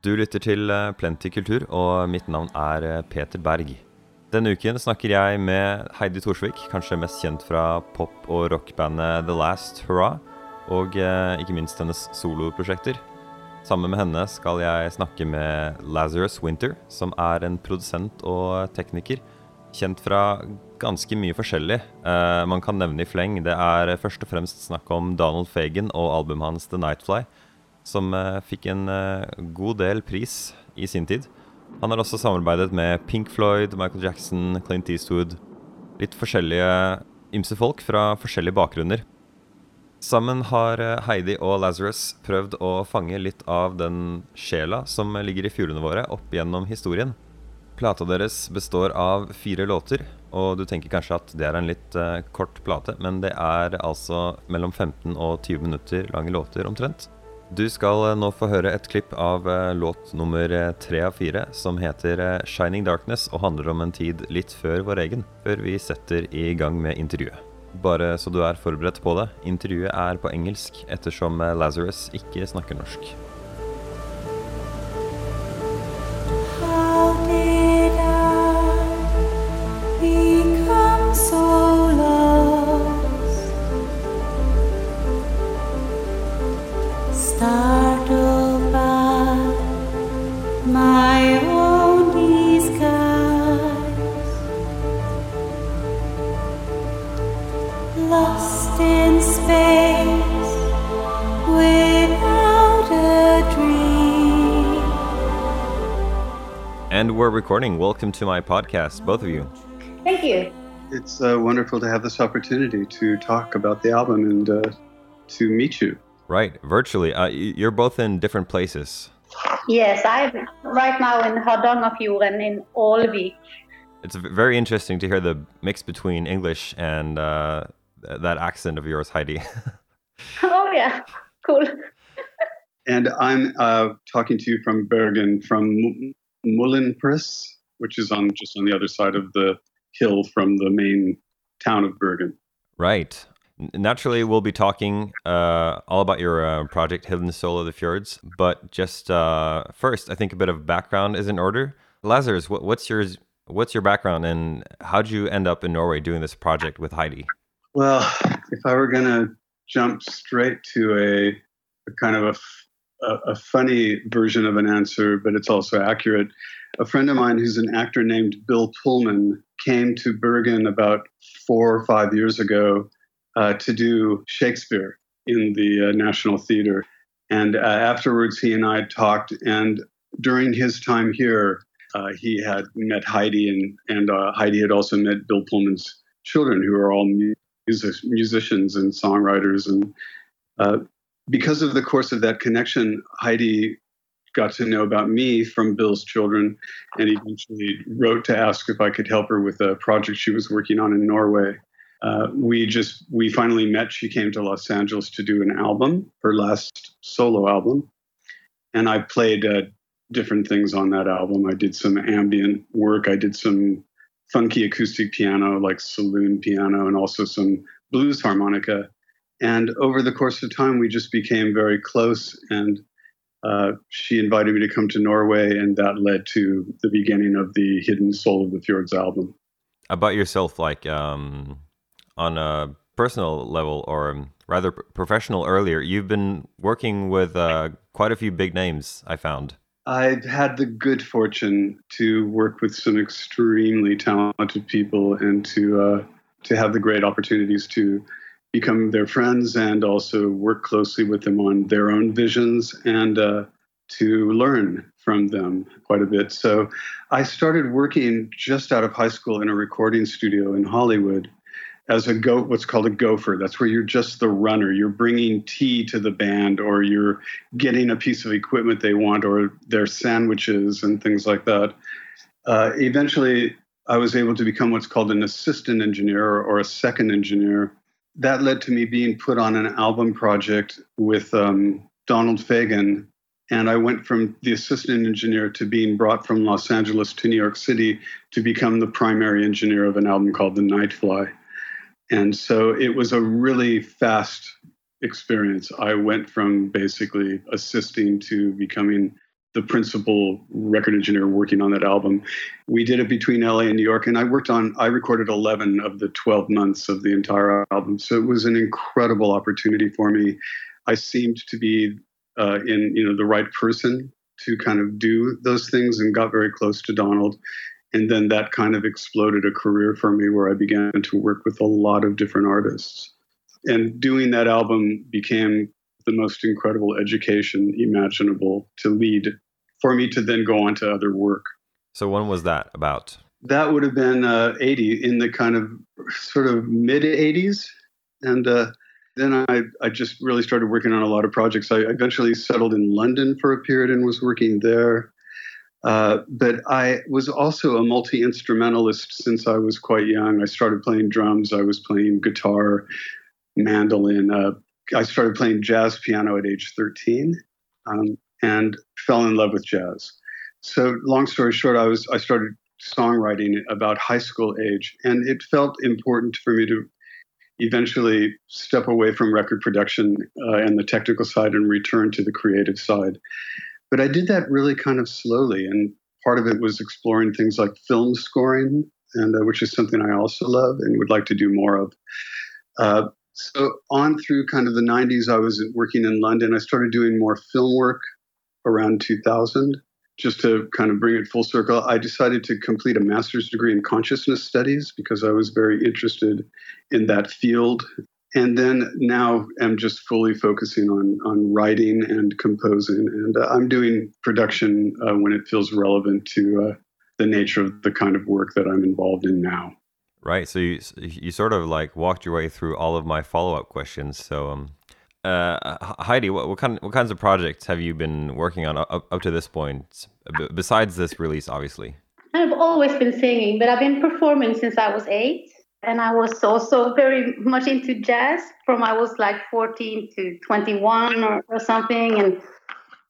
Du lytter til eh, Plenty kultur, og mitt navn er eh, Peter Berg. Denne uken snakker jeg med Heidi Thorsvik, kanskje mest kjent fra pop- og rockbandet The Last Hurrah, og eh, ikke minst hennes soloprosjekter. Sammen med henne skal jeg snakke med Lazarus Winter, som er en produsent og tekniker. Kjent fra ganske mye forskjellig. Man kan nevne i fleng. Det er først og fremst snakk om Donald Fagan og albumet hans The Nightfly som eh, fikk en eh, god del pris i sin tid. Han har også samarbeidet med Pink Floyd, Michael Jackson, Clint Eastwood. Litt forskjellige ymse folk fra forskjellige bakgrunner. Sammen har eh, Heidi og Lazarus prøvd å fange litt av den sjela som ligger i fjordene våre, opp gjennom historien. Plata deres består av fire låter, og du tenker kanskje at det er en litt kort plate, men det er altså mellom 15 og 20 minutter lange låter omtrent. Du skal eh, nå få høre et klipp av eh, låt nummer eh, tre av fire, som heter 'Shining Darkness' og handler om en tid litt før vår egen, før vi setter i gang med intervjuet. Bare så du er forberedt på det, intervjuet er på engelsk ettersom Lazarus ikke snakker norsk. Recording. Welcome to my podcast, both of you. Thank you. It's uh, wonderful to have this opportunity to talk about the album and uh, to meet you. Right, virtually. Uh, you're both in different places. Yes, I'm right now in Hardangerfjorden in Ålvik. It's very interesting to hear the mix between English and uh, that accent of yours, Heidi. oh, yeah, cool. and I'm uh, talking to you from Bergen, from Møhlenpris, which is on just on the other side of the hill from the main town of Bergen. Right. Naturally, we'll be talking uh, all about your uh, project, Hidden Soul of the Fjords. But just uh, first, I think a bit of background is in order. Lazarus, what, what's your what's your background, and how did you end up in Norway doing this project with Heidi? Well, if I were going to jump straight to a, a kind of a a, a, funny version of an answer, but it's also accurate. A friend of mine who's an actor named Bill Pullman came to Bergen about four or five years ago uh, to do Shakespeare in the uh, National Theater. And uh, afterwards, he and I talked. And during his time here, uh, he had met Heidi, and, and uh, Heidi had also met Bill Pullman's children, who are all music, musicians and songwriters. And uh, because of the course of that connection, Heidi got to know about me from Bill's children and eventually wrote to ask if I could help her with a project she was working on in Norway. Uh, we just we finally met. She came to Los Angeles to do an album, her last solo album, and I played uh, different things on that album. I did some ambient work. I did some funky acoustic piano, like saloon piano, and also some blues harmonica. And over the course of time, we just became very close. And uh, she invited me to come to Norway, and that led to the beginning of the Hidden Soul of the Fjords album. About yourself, like um, on a personal level, or rather professional earlier, you've been working with uh, quite a few big names, I found. I've had the good fortune to work with some extremely talented people and to uh, to have the great opportunities to become their friends and also work closely with them on their own visions and uh, to learn from them quite a bit. So I started working just out of high school in a recording studio in Hollywood as a go what's called a gopher. That's where you're just the runner. You're bringing tea to the band or you're getting a piece of equipment they want or their sandwiches and things like that. Uh, eventually i was able to become what's called an assistant engineer or a second engineer that led to me being put on an album project with um, Donald Fagen. And I went from the assistant engineer to being brought from Los Angeles to New York City to become the primary engineer of an album called The Nightfly. And so it was a really fast experience. I went from basically assisting to becoming the principal record engineer working on that album. We did it between LA and New York, and I worked on, I recorded 11 of the 12 months of the entire album. So it was an incredible opportunity for me. I seemed to be uh, in, you know, the right person to kind of do those things and got very close to Donald. And then that kind of exploded a career for me where I began to work with a lot of different artists. And doing that album became the most incredible education imaginable to lead for me to then go on to other work. So when was that about? That would have been uh, 80 in the kind of sort of mid 80s. And uh, then I, I just really started working on a lot of projects. I eventually settled in London for a period and was working there. Uh, but I was also a multi instrumentalist since I was quite young. I started playing drums, I was playing guitar, mandolin, uh, I started playing jazz piano at age 13 um, and fell in love with jazz. So, long story short, I was I started songwriting about high school age, and it felt important for me to eventually step away from record production uh, and the technical side and return to the creative side. But I did that really kind of slowly, and part of it was exploring things like film scoring, and uh, which is something I also love and would like to do more of. Uh, so on through kind of the 90s, I was working in London. I started doing more film work around 2000. Just to kind of bring it full circle, I decided to complete a master's degree in consciousness studies because I was very interested in that field. And then now I'm just fully focusing on on writing and composing, and uh, I'm doing production uh, when it feels relevant to uh, the nature of the kind of work that I'm involved in now. Right. So you you sort of like walked your way through all of my follow up questions. So um, uh, Heidi, what, what kind what kinds of projects have you been working on up, up to this point, besides this release, obviously? I've always been singing, but I've been performing since I was eight, and I was also very much into jazz from I was like 14 to 21 or, or something, and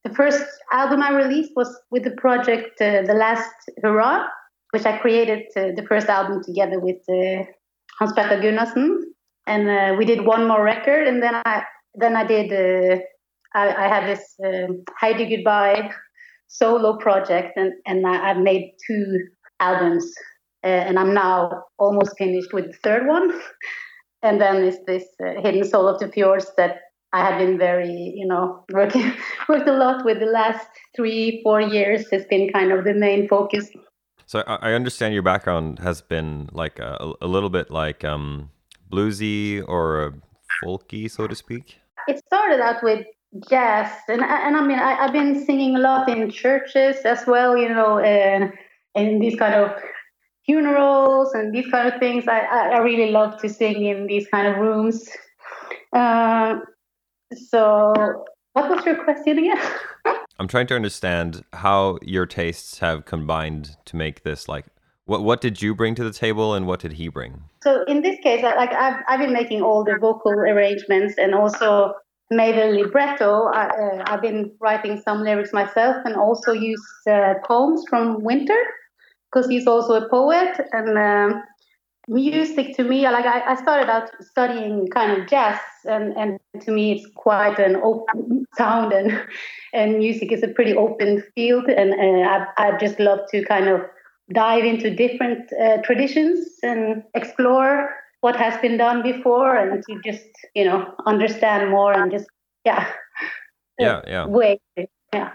the first album I released was with the project uh, The Last Hurrah which I created uh, the first album together with uh, Hans Petter Gunnarsson, and uh, we did one more record, and then I then I did I, I have this um, Heidi Goodbye solo project, and and I, have made two albums, uh, and I'm now almost finished with the third one, and then is this uh, Hidden Soul of the Fjords that I have been very, you know, working worked a lot with the last three, four years. Has been kind of the main focus. So I understand your background has been like a, a little bit like um, bluesy or folky, so to speak. It started out with jazz, and and I mean I, have been singing a lot in churches as well, you know, and and these kind of funerals and these kind of things. I I really love to sing in these kind of rooms. Uh, so, what was your question again? I'm trying to understand how your tastes have combined to make this like what what did you bring to the table and what did he bring? So in this case, like I've I've been making all the vocal arrangements and also made a libretto. I, uh, I've been writing some lyrics myself and also used uh, poems from Winter because he's also a poet and. Um, music to me like I, I, started out studying kind of jazz and, and to me it's quite an open sound and and music is a pretty open field and uh, I, I just love to kind of dive into different uh, traditions and explore what has been done before and to just you know understand more and just yeah. Yeah yeah. way yeah.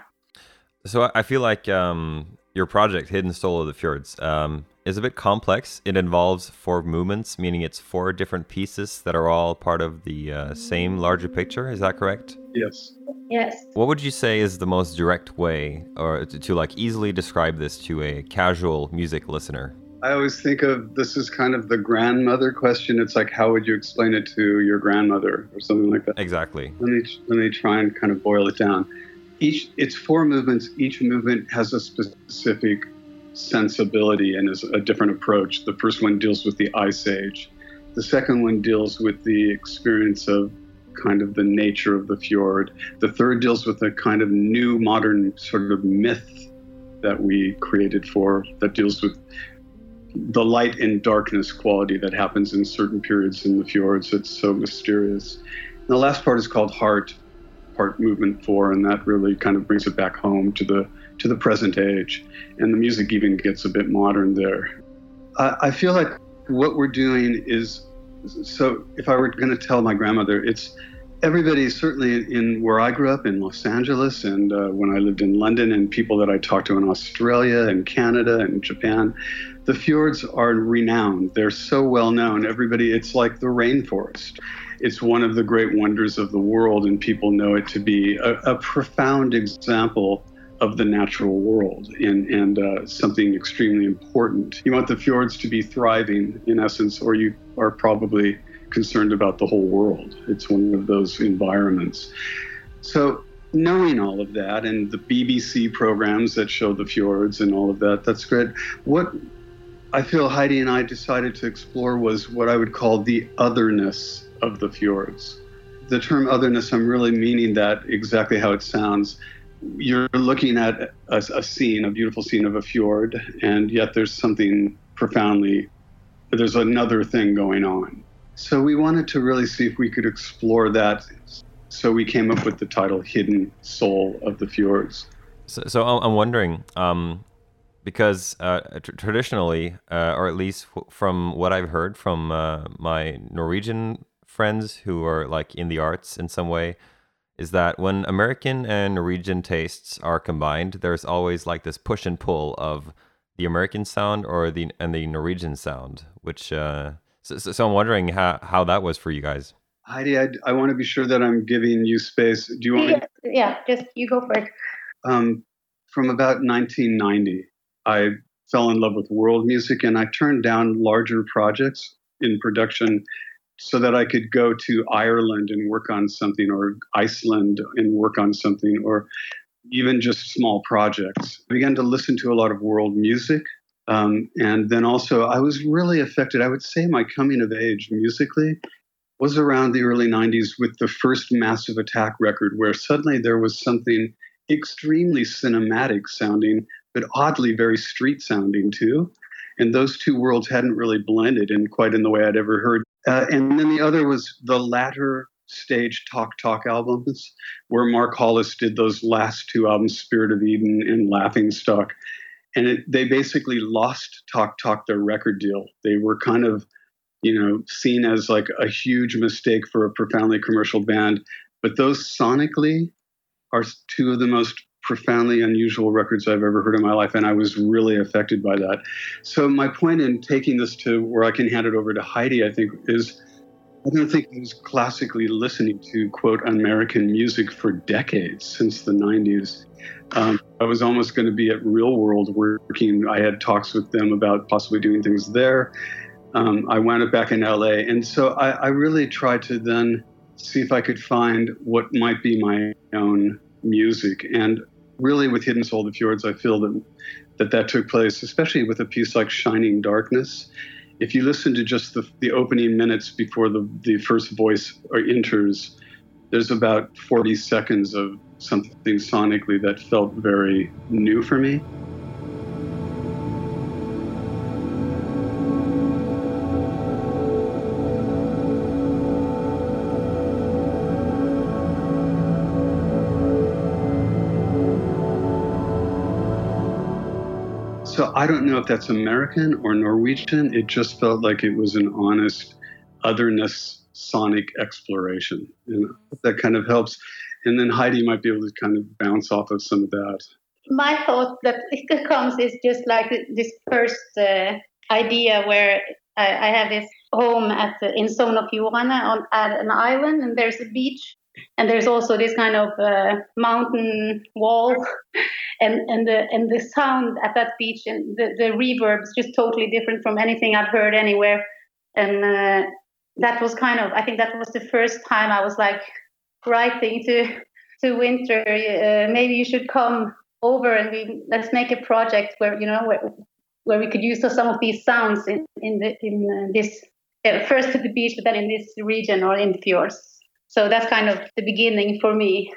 So i feel like um your project hidden soul of the fjords um is a bit complex. It involves four movements, meaning it's four different pieces that are all part of the uh, same larger picture. Is that correct? Yes. Yes. What would you say is the most direct way, or to, to like easily describe this to a casual music listener? I always think of this as kind of the grandmother question. It's like, how would you explain it to your grandmother or something like that? Exactly. Let me let me try and kind of boil it down. Each it's four movements. Each movement has a specific sensibility and is a different approach. The first one deals with the ice age. The second one deals with the experience of kind of the nature of the fjord. The third deals with a kind of new modern sort of myth that we created for that deals with the light and darkness quality that happens in certain periods in the fjords. It's so mysterious. And the last part is called heart, part movement four, and that really kind of brings it back home to the to the present age. And the music even gets a bit modern there. I, I feel like what we're doing is so if I were going to tell my grandmother, it's everybody certainly in where I grew up in Los Angeles and uh, when I lived in London and people that I talked to in Australia and Canada and Japan, the fjords are renowned. They're so well known. Everybody, it's like the rainforest. It's one of the great wonders of the world, and people know it to be a, a profound example of the natural world and, and uh, something extremely important. You want the fjords to be thriving, in essence, or you are probably concerned about the whole world. It's one of those environments. So, knowing all of that and the BBC programs that show the fjords and all of that, that's great. What I feel Heidi and I decided to explore was what I would call the otherness of the fjords. The term otherness, I'm really meaning that exactly how it sounds you're looking at a, a, scene, a beautiful scene of a fjord, and yet there's something profoundly, there's another thing going on. So we wanted to really see if we could explore that. So we came up with the title Hidden Soul of the Fjords. So, so I'm wondering, um, because uh, tr- traditionally, uh, or at least f- from what I've heard from uh, my Norwegian friends who are like in the arts in some way, is that when American and Norwegian tastes are combined, there's always like this push and pull of the American sound or the and the Norwegian sound, which uh, so, so I'm wondering how how that was for you guys. Heidi, I, I want to be sure that I'm giving you space. Do you want? Yeah, me? yeah just you go for it. Um, from about 1990, I fell in love with world music, and I turned down larger projects in production so that I could go to Ireland and work on something, or Iceland and work on something, or even just small projects. I began to listen to a lot of world music. Um, and then also, I was really affected. I would say my coming of age musically was around the early 90s with the first Massive Attack record, where suddenly there was something extremely cinematic sounding, but oddly very street sounding too. And those two worlds hadn't really blended in quite in the way I'd ever heard uh, and then the other was the latter stage Talk Talk albums, where Mark Hollis did those last two albums, Spirit of Eden and Laughing Stock. And it, they basically lost Talk Talk their record deal. They were kind of, you know, seen as like a huge mistake for a profoundly commercial band. But those sonically are two of the most profoundly unusual records I've ever heard in my life, and I was really affected by that. So my point in taking this to where I can hand it over to Heidi, I think, is I don't think I was classically listening to quote American music for decades since the 90s. Um, I was almost going to be at Real World working. I had talks with them about possibly doing things there. Um, I wound up back in LA, and so I, I really tried to then see if I could find what might be my own music. And really with Hidden Soul of the Fjords, I feel that that that took place, especially with a piece like Shining Darkness. If you listen to just the, the opening minutes before the, the first voice uh, enters, there's about 40 seconds of something sonically that felt very new for me. So I don't know if that's American or Norwegian. It just felt like it was an honest otherness sonic exploration. And that kind of helps. And then Heidi might be able to kind of bounce off of some of that. My thought that it comes is just like this first uh, idea where I, I, have this home at the, in Sogn on at an island, and there's a beach, and there's also this kind of uh, mountain wall. And and the and the sound at that beach and the, the reverb is just totally different from anything I've heard anywhere. And uh, that was kind of I think that was the first time I was like writing to to Winter uh, maybe you should come over and we let's make a project where you know where where we could use some of these sounds in in the in uh, this uh, first to the beach but then in this region or in the fjords so that's kind of the beginning for me.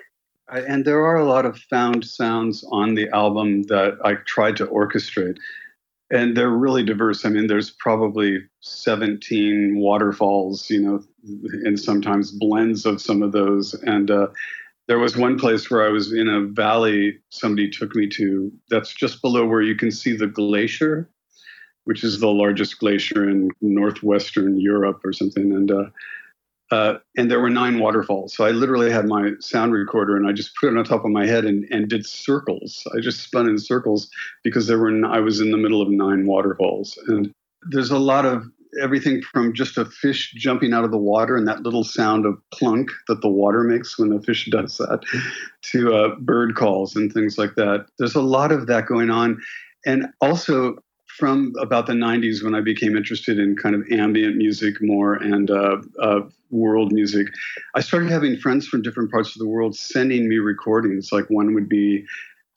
And there are a lot of found sounds on the album that I tried to orchestrate. And they're really diverse. I mean, there's probably 17 waterfalls, you know, and sometimes blends of some of those. And uh, there was one place where I was in a valley somebody took me to that's just below where you can see the glacier, which is the largest glacier in northwestern Europe or something. And uh, uh, and there were nine waterfalls. So I literally had my sound recorder and I just put it on top of my head and, and did circles. I just spun in circles because there were I was in the middle of nine waterfalls. And there's a lot of everything from just a fish jumping out of the water and that little sound of plunk that the water makes when the fish does that to uh, bird calls and things like that. There's a lot of that going on. And also, from about the 90s when I became interested in kind of ambient music more and uh, uh, world music, I started having friends from different parts of the world sending me recordings. Like one would be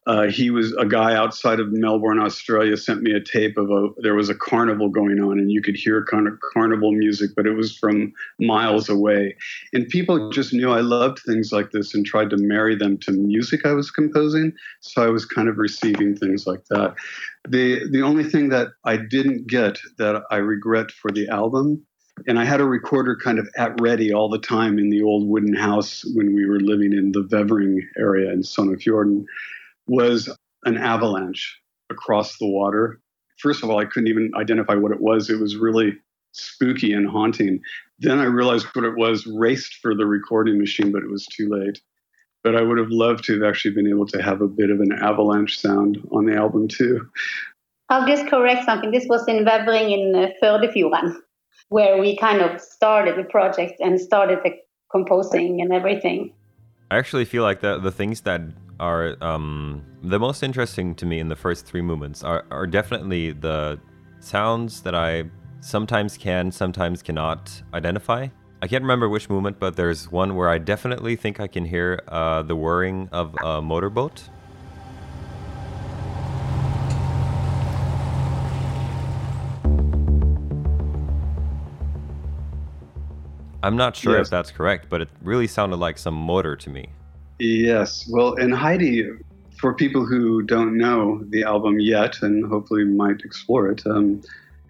uh, he was a guy outside of Melbourne, Australia, sent me a tape of a there was a carnival going on, and you could hear kind of carnival music, but it was from miles away. And people just knew I loved things like this and tried to marry them to music I was composing. So I was kind of receiving things like that. The the only thing that I didn't get that I regret for the album and I had a recorder kind of at ready all the time in the old wooden house when we were living in the Vevering area in Sonnefjorden was an avalanche across the water. First of all, I couldn't even identify what it was. It was really spooky and haunting. Then I realized what it was, raced for the recording machine, but it was too late. But I would have loved to have actually been able to have a bit of an avalanche sound on the album too. I'll just correct something. This was in Vevring in uh, Førdefjorden, where we kind of started the project and started the composing and everything. I actually feel like the the things that are um, the most interesting to me in the first three movements are, are definitely the sounds that I sometimes can, sometimes cannot identify. I can't remember which movement, but there's one where I definitely think I can hear uh, the whirring of a motorboat. I'm not sure yes. if that's correct, but it really sounded like some motor to me. Yes. Well, and Heidi, for people who don't know the album yet and hopefully might explore it, um,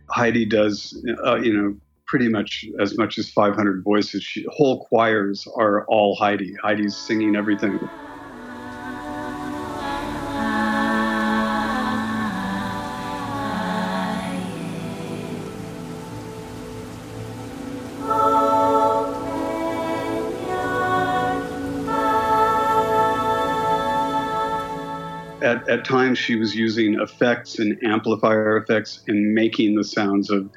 Heidi does, uh, you know, pretty much as much as 500 voices. She, whole choirs are all Heidi. Heidi's singing everything. At, at times she was using effects and amplifier effects and making the sounds of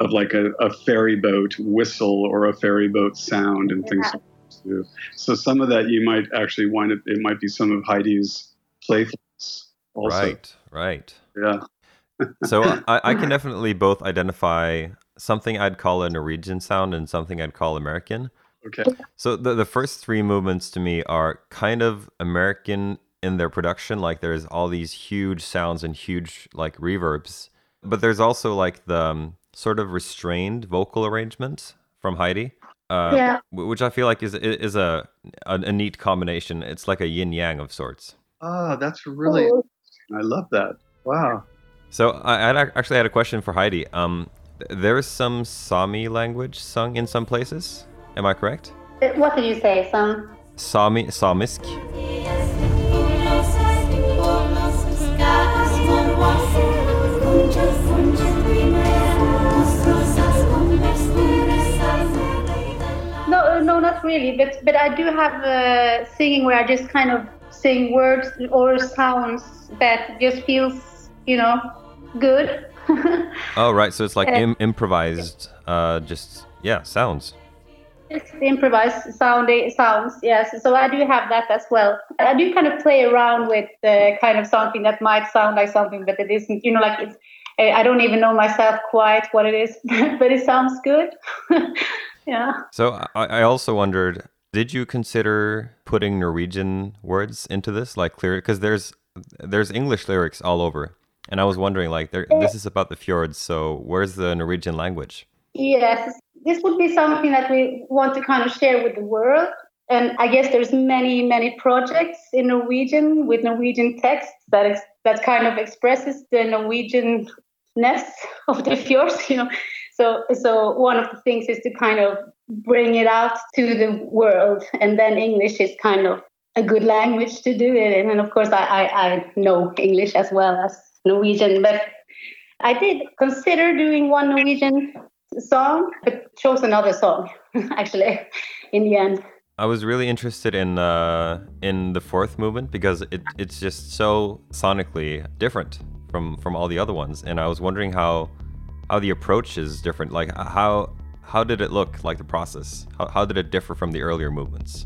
of like a, a ferry boat whistle or a ferry boat sound and yeah. things like that too. So some of that you might actually wind up it might be some of Heidi's playfulness also. Right, right. Yeah. so I, I can definitely both identify something I'd call a Norwegian sound and something I'd call American. Okay. So the the first three movements to me are kind of American in their production. Like there's all these huge sounds and huge like reverbs, but there's also like the um, sort of restrained vocal arrangement from Heidi. Uh, yeah. Which I feel like is is a, a, a neat combination. It's like a yin yang of sorts. Ah, oh, that's really. Oh. I love that. Wow. So I, I actually had a question for Heidi. Um, there is some Sami language sung in some places. Am I correct? What did you say? Some Sami Samisk. Not really, but but I do have uh, singing where I just kind of sing words or sounds that just feels, you know, good. oh right, so it's like Im- improvised, uh, just yeah, sounds. Just improvised sound sounds, yes. So I do have that as well. I do kind of play around with uh, kind of something that might sound like something, but it isn't. You know, like it's. I don't even know myself quite what it is, but it sounds good. yeah. So I, I also wondered, did you consider putting Norwegian words into this, like clear? Because there's there's English lyrics all over, and I was wondering, like, there, this is about the fjords, so where's the Norwegian language? Yes, this would be something that we want to kind of share with the world. And I guess there's many, many projects in Norwegian with Norwegian text that ex- that kind of expresses the Norwegian-ness of the fjords. You know, so, so one of the things is to kind of bring it out to the world, and then English is kind of a good language to do it in. And of course, I, I, I know English as well as Norwegian, but I did consider doing one Norwegian song, but chose another song actually in the end. I was really interested in uh, in the fourth movement because it, it's just so sonically different from from all the other ones, and I was wondering how how the approach is different. Like how how did it look like the process? How, how did it differ from the earlier movements?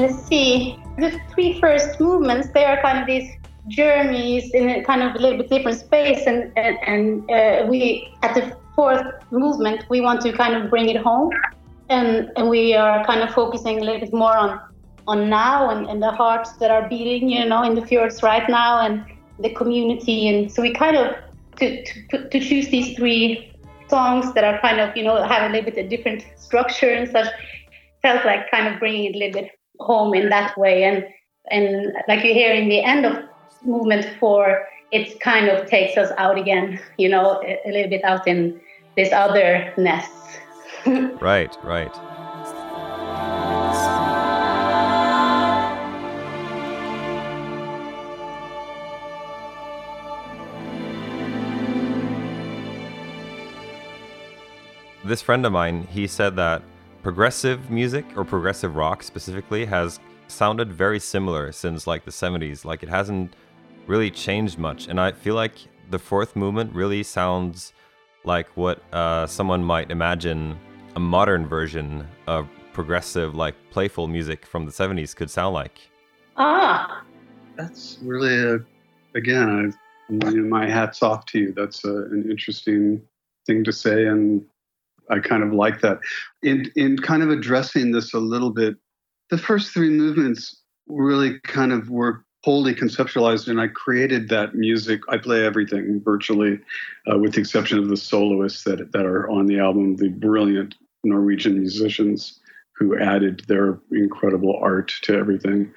let's see. The three first movements, they are kind of these journeys in a kind of a little bit different space, and and, and uh, we at the fourth movement we want to kind of bring it home, and and we are kind of focusing a little bit more on on now and, and the hearts that are beating, you know, in the fjords right now, and the community, and so we kind of to to, to choose these three songs that are kind of you know have a little bit of different structure and such felt like kind of bringing it a little bit home in that way. And and like you hear in the end of movement four, it kind of takes us out again, you know, a, a little bit out in this other nest. right, right. This friend of mine, he said that progressive music or progressive rock specifically has sounded very similar since like the 70s. Like it hasn't really changed much. And I feel like the fourth movement really sounds like what uh, someone might imagine a modern version of progressive, like playful music from the 70s could sound like. Ah, that's really a, again, I, my hat's off to you. That's a, an interesting thing to say. And I kind of like that. In in kind of addressing this a little bit, the first three movements really kind of were wholly conceptualized, and I created that music. I play everything virtually, uh, with the exception of the soloists that that are on the album, the brilliant Norwegian musicians who added their incredible art to everything.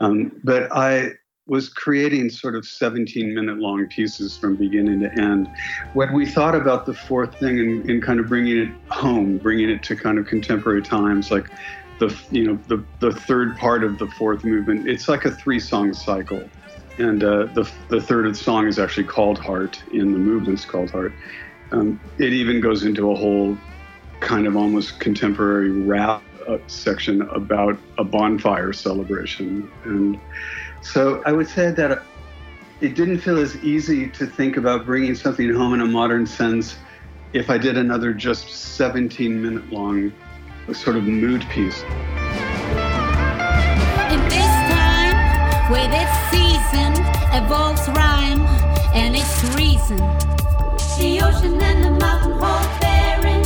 Um, but I was creating sort of 17 minute long pieces from beginning to end. When we thought about the fourth thing and, kind of bringing it home, bringing it to kind of contemporary times, like the you know the the third part of the fourth movement, it's like a three song cycle, and uh, the the third song is actually called Heart in the movement's called Heart. Um, it even goes into a whole kind of almost contemporary rap uh, section about a bonfire celebration. And so I would say that it didn't feel as easy to think about bringing something home in a modern sense if I did another just 17 minute long sort of mood piece. In this time, where this season evolves rhyme and its reason, the ocean and the mountain hold barren.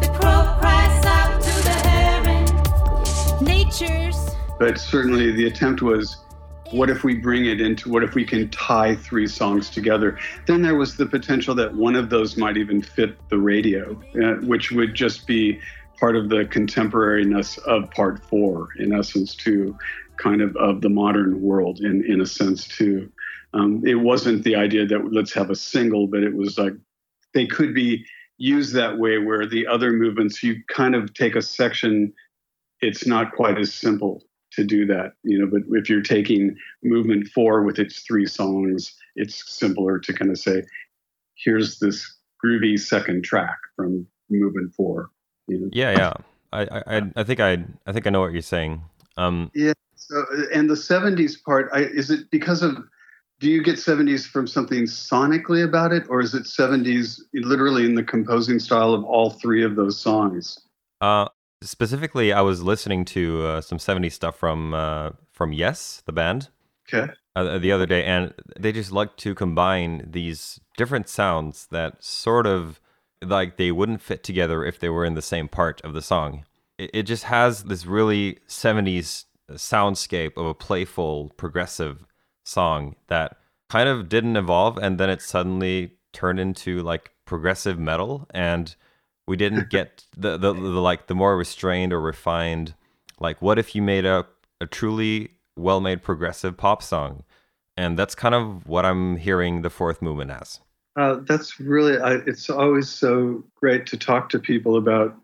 The crow cries out to the heron. Nature's. But certainly the attempt was what if we bring it into what if we can tie three songs together then there was the potential that one of those might even fit the radio uh, which would just be part of the contemporariness of part four in essence to kind of of the modern world in in a sense too um, it wasn't the idea that let's have a single but it was like they could be used that way where the other movements you kind of take a section it's not quite as simple to do that you know but if you're taking movement four with its three songs it's simpler to kind of say here's this groovy second track from movement four? Yeah yeah. I, I i think i i think i know what you're saying. Um yeah so and the 70s part I, is it because of do you get 70s from something sonically about it or is it 70s literally in the composing style of all three of those songs? Uh, Specifically, I was listening to uh, some 70s stuff from uh, from Yes, the band. Okay. Uh, the other day, and they just like to combine these different sounds that sort of like they wouldn't fit together if they were in the same part of the song. It, it just has this really 70s soundscape of a playful, progressive song that kind of didn't evolve, and then it suddenly turned into like progressive metal and we didn't get the, the, the like the more restrained or refined like what if you made a, a truly well-made progressive pop song And that's kind of what I'm hearing the fourth movement as. Uh, that's really, I, it's always so great to talk to people about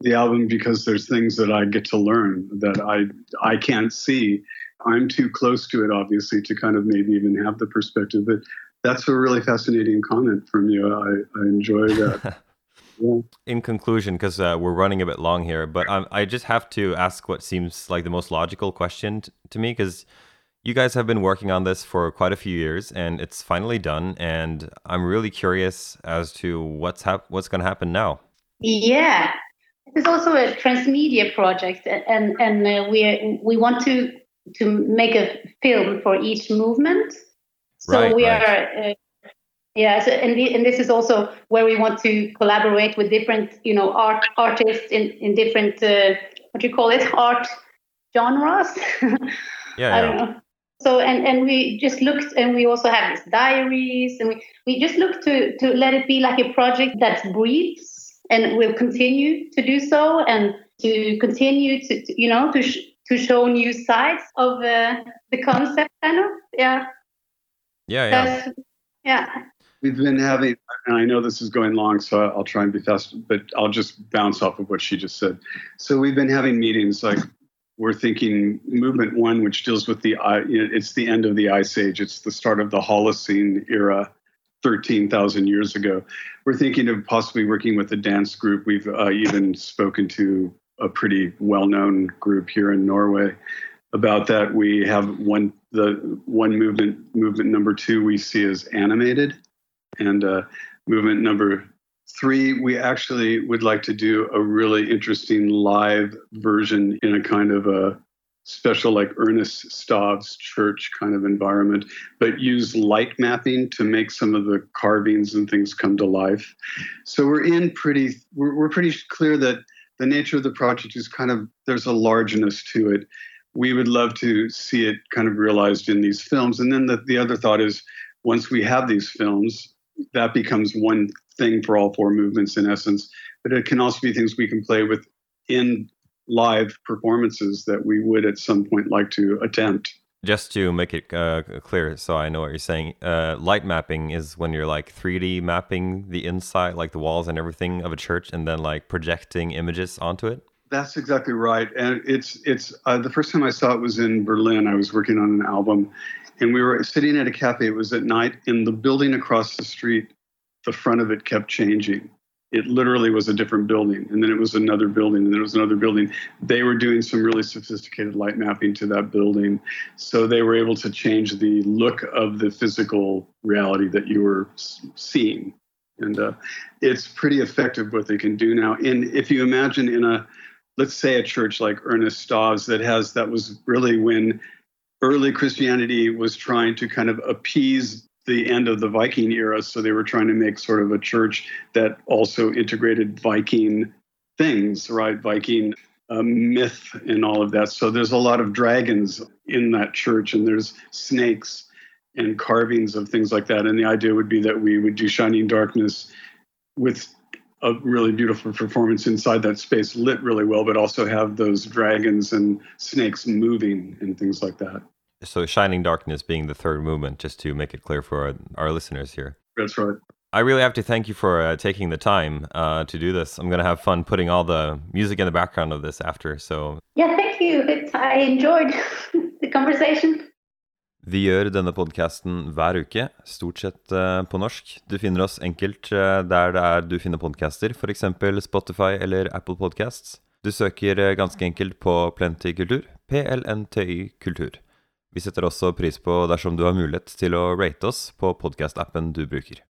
the album because there's things that I get to learn that I I can't see. I'm too close to it, obviously, to kind of maybe even have the perspective. But that's a really fascinating comment from you. I, I enjoy that. yeah. In conclusion, because uh, we're running a bit long here, but I, I just have to ask what seems like the most logical question t- to me, because you guys have been working on this for quite a few years, and it's finally done. And I'm really curious as to what's hap- what's going to happen now. Yeah, it's also a transmedia project, and and uh, we we want to to make a film for each movement. So right, we right. are. Uh, yeah, so, and, the, and this is also where we want to collaborate with different, you know, art artists in in different uh, what do you call it, art genres. Yeah, yeah. Don't know. So and and we just looked, and we also have these diaries, and we we just look to to let it be like a project that breathes and will continue to do so, and to continue to, to you know to sh- to show new sides of uh, the concept, kind of. Yeah. Yeah, yeah. That's- yeah. We've been having, and I know this is going long, so I'll try and be fast, but I'll just bounce off of what she just said. So we've been having meetings like we're thinking movement one, which deals with the, it's the end of the ice age. It's the start of the Holocene era, 13,000 years ago. We're thinking of possibly working with a dance group. We've uh, even spoken to a pretty well-known group here in Norway about that. We have one, the one movement, movement number two we see as animated. And uh, movement number three, we actually would like to do a really interesting live version in a kind of a special, like Urnes Stav's church kind of environment, but use light mapping to make some of the carvings and things come to life. So we're in pretty, we're, we're pretty clear that the nature of the project is kind of, there's a largeness to it. We would love to see it kind of realized in these films. And then the, the other thought is once we have these films, that becomes one thing for all four movements in essence. But it can also be things we can play with in live performances that we would at some point like to attempt. Just to make it uh, clear, so I know what you're saying, uh, light mapping is when you're like 3D mapping the inside, like the walls and everything of a church, and then like projecting images onto it. That's exactly right, and it's it's uh, the first time I saw it was in Berlin. I was working on an album, and we were sitting at a cafe. It was at night, and the building across the street, the front of it kept changing. It literally was a different building, and then it was another building, and then it was another building. They were doing some really sophisticated light mapping to that building, so they were able to change the look of the physical reality that you were seeing, and uh, it's pretty effective what they can do now. And if you imagine in a let's say a church like Urnes Stav's that has that was really when early Christianity was trying to kind of appease the end of the Viking era. So they were trying to make sort of a church that also integrated Viking things, right? Viking uh, myth and all of that. So there's a lot of dragons in that church, and there's snakes and carvings of things like that. And the idea would be that we would do Shining Darkness with a really beautiful performance inside that space, lit really well, but also have those dragons and snakes moving and things like that. So, Shining Darkness being the third movement, just to make it clear for our, our listeners here. That's right. I really have to thank you for uh, taking the time uh, to do this. I'm going to have fun putting all the music in the background of this after. So, Yeah, thank you. It, I enjoyed the conversation. Vi gjør denne podkasten hver uke, stort sett eh, på norsk. Du finner oss enkelt eh, der det er du finner podcaster, f.eks. Spotify eller Apple Podcasts. Du søker eh, ganske enkelt på Plenty kultur, PLNTY kultur. Vi setter også pris på dersom du har mulighet til å rate oss på podkastappen du bruker.